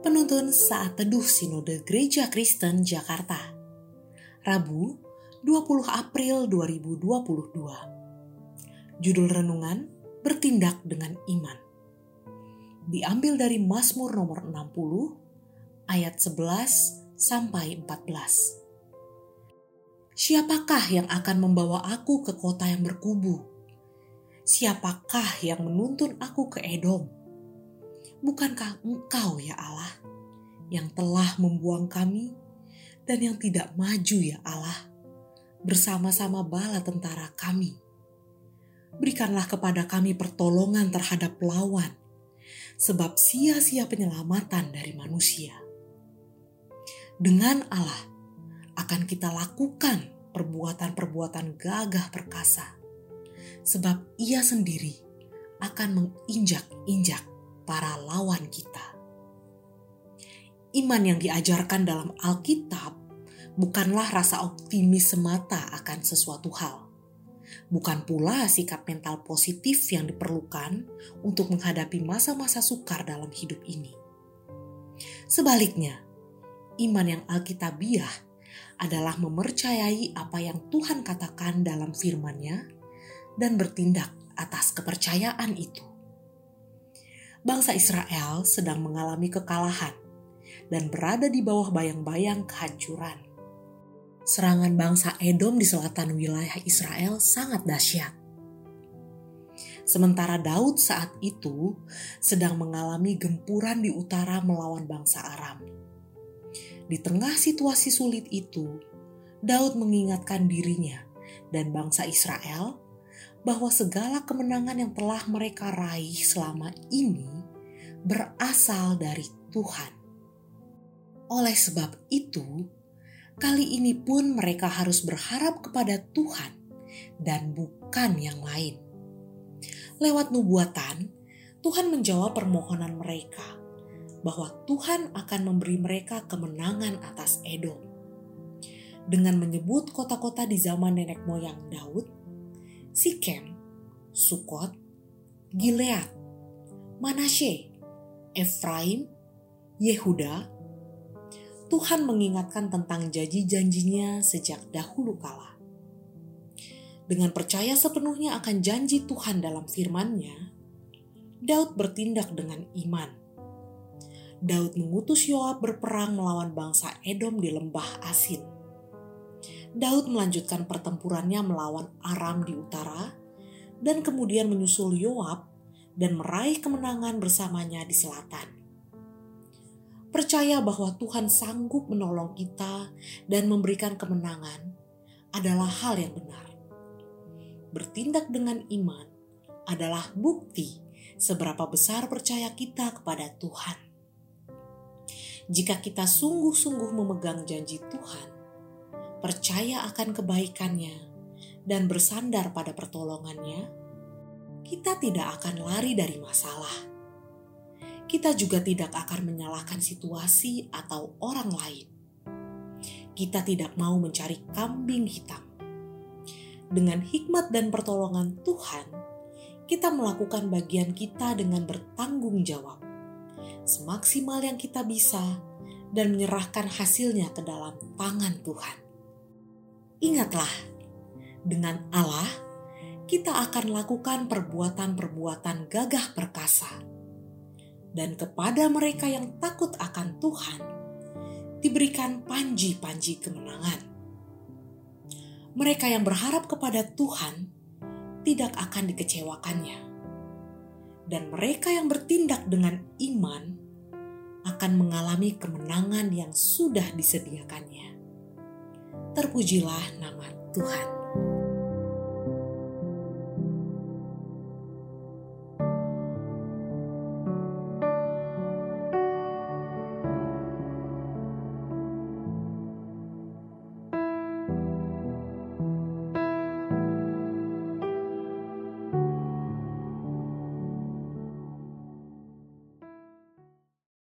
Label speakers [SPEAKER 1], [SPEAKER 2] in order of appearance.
[SPEAKER 1] Penuntun Saat Teduh Sinode Gereja Kristen Jakarta Rabu 20 April 2022 Judul Renungan Bertindak dengan Iman Diambil dari Mazmur nomor 60 ayat 11 sampai 14 Siapakah yang akan membawa aku ke kota yang berkubu? Siapakah yang menuntun aku ke Edom? Bukankah Engkau, ya Allah, yang telah membuang kami dan yang tidak maju, ya Allah, bersama-sama bala tentara kami? Berikanlah kepada kami pertolongan terhadap lawan, sebab sia-sia penyelamatan dari manusia. Dengan Allah akan kita lakukan perbuatan-perbuatan gagah perkasa, sebab Ia sendiri akan menginjak-injak para lawan kita. Iman yang diajarkan dalam Alkitab bukanlah rasa optimis semata akan sesuatu hal. Bukan pula sikap mental positif yang diperlukan untuk menghadapi masa-masa sukar dalam hidup ini. Sebaliknya, iman yang alkitabiah adalah memercayai apa yang Tuhan katakan dalam firman-Nya dan bertindak atas kepercayaan itu bangsa Israel sedang mengalami kekalahan dan berada di bawah bayang-bayang kehancuran. Serangan bangsa Edom di selatan wilayah Israel sangat dahsyat. Sementara Daud saat itu sedang mengalami gempuran di utara melawan bangsa Aram. Di tengah situasi sulit itu, Daud mengingatkan dirinya dan bangsa Israel bahwa segala kemenangan yang telah mereka raih selama ini berasal dari Tuhan. Oleh sebab itu, kali ini pun mereka harus berharap kepada Tuhan dan bukan yang lain. Lewat nubuatan, Tuhan menjawab permohonan mereka bahwa Tuhan akan memberi mereka kemenangan atas Edom. Dengan menyebut kota-kota di zaman nenek moyang Daud, Sikem, Sukot, Gilead, Manasye, Efraim, Yehuda, Tuhan mengingatkan tentang janji-janjinya sejak dahulu kala. Dengan percaya sepenuhnya akan janji Tuhan dalam firman-Nya, Daud bertindak dengan iman. Daud mengutus Yoab berperang melawan bangsa Edom di lembah Asin Daud melanjutkan pertempurannya melawan Aram di utara dan kemudian menyusul Yoab dan meraih kemenangan bersamanya di selatan. Percaya bahwa Tuhan sanggup menolong kita dan memberikan kemenangan adalah hal yang benar. Bertindak dengan iman adalah bukti seberapa besar percaya kita kepada Tuhan. Jika kita sungguh-sungguh memegang janji Tuhan, percaya akan kebaikannya, dan bersandar pada pertolongannya, kita tidak akan lari dari masalah. Kita juga tidak akan menyalahkan situasi atau orang lain. Kita tidak mau mencari kambing hitam. Dengan hikmat dan pertolongan Tuhan, kita melakukan bagian kita dengan bertanggung jawab, semaksimal yang kita bisa, dan menyerahkan hasilnya ke dalam tangan Tuhan. Ingatlah, dengan Allah kita akan lakukan perbuatan-perbuatan gagah perkasa. Dan kepada mereka yang takut akan Tuhan, diberikan panji-panji kemenangan. Mereka yang berharap kepada Tuhan tidak akan dikecewakannya. Dan mereka yang bertindak dengan iman akan mengalami kemenangan yang sudah disediakannya terpujilah nama Tuhan.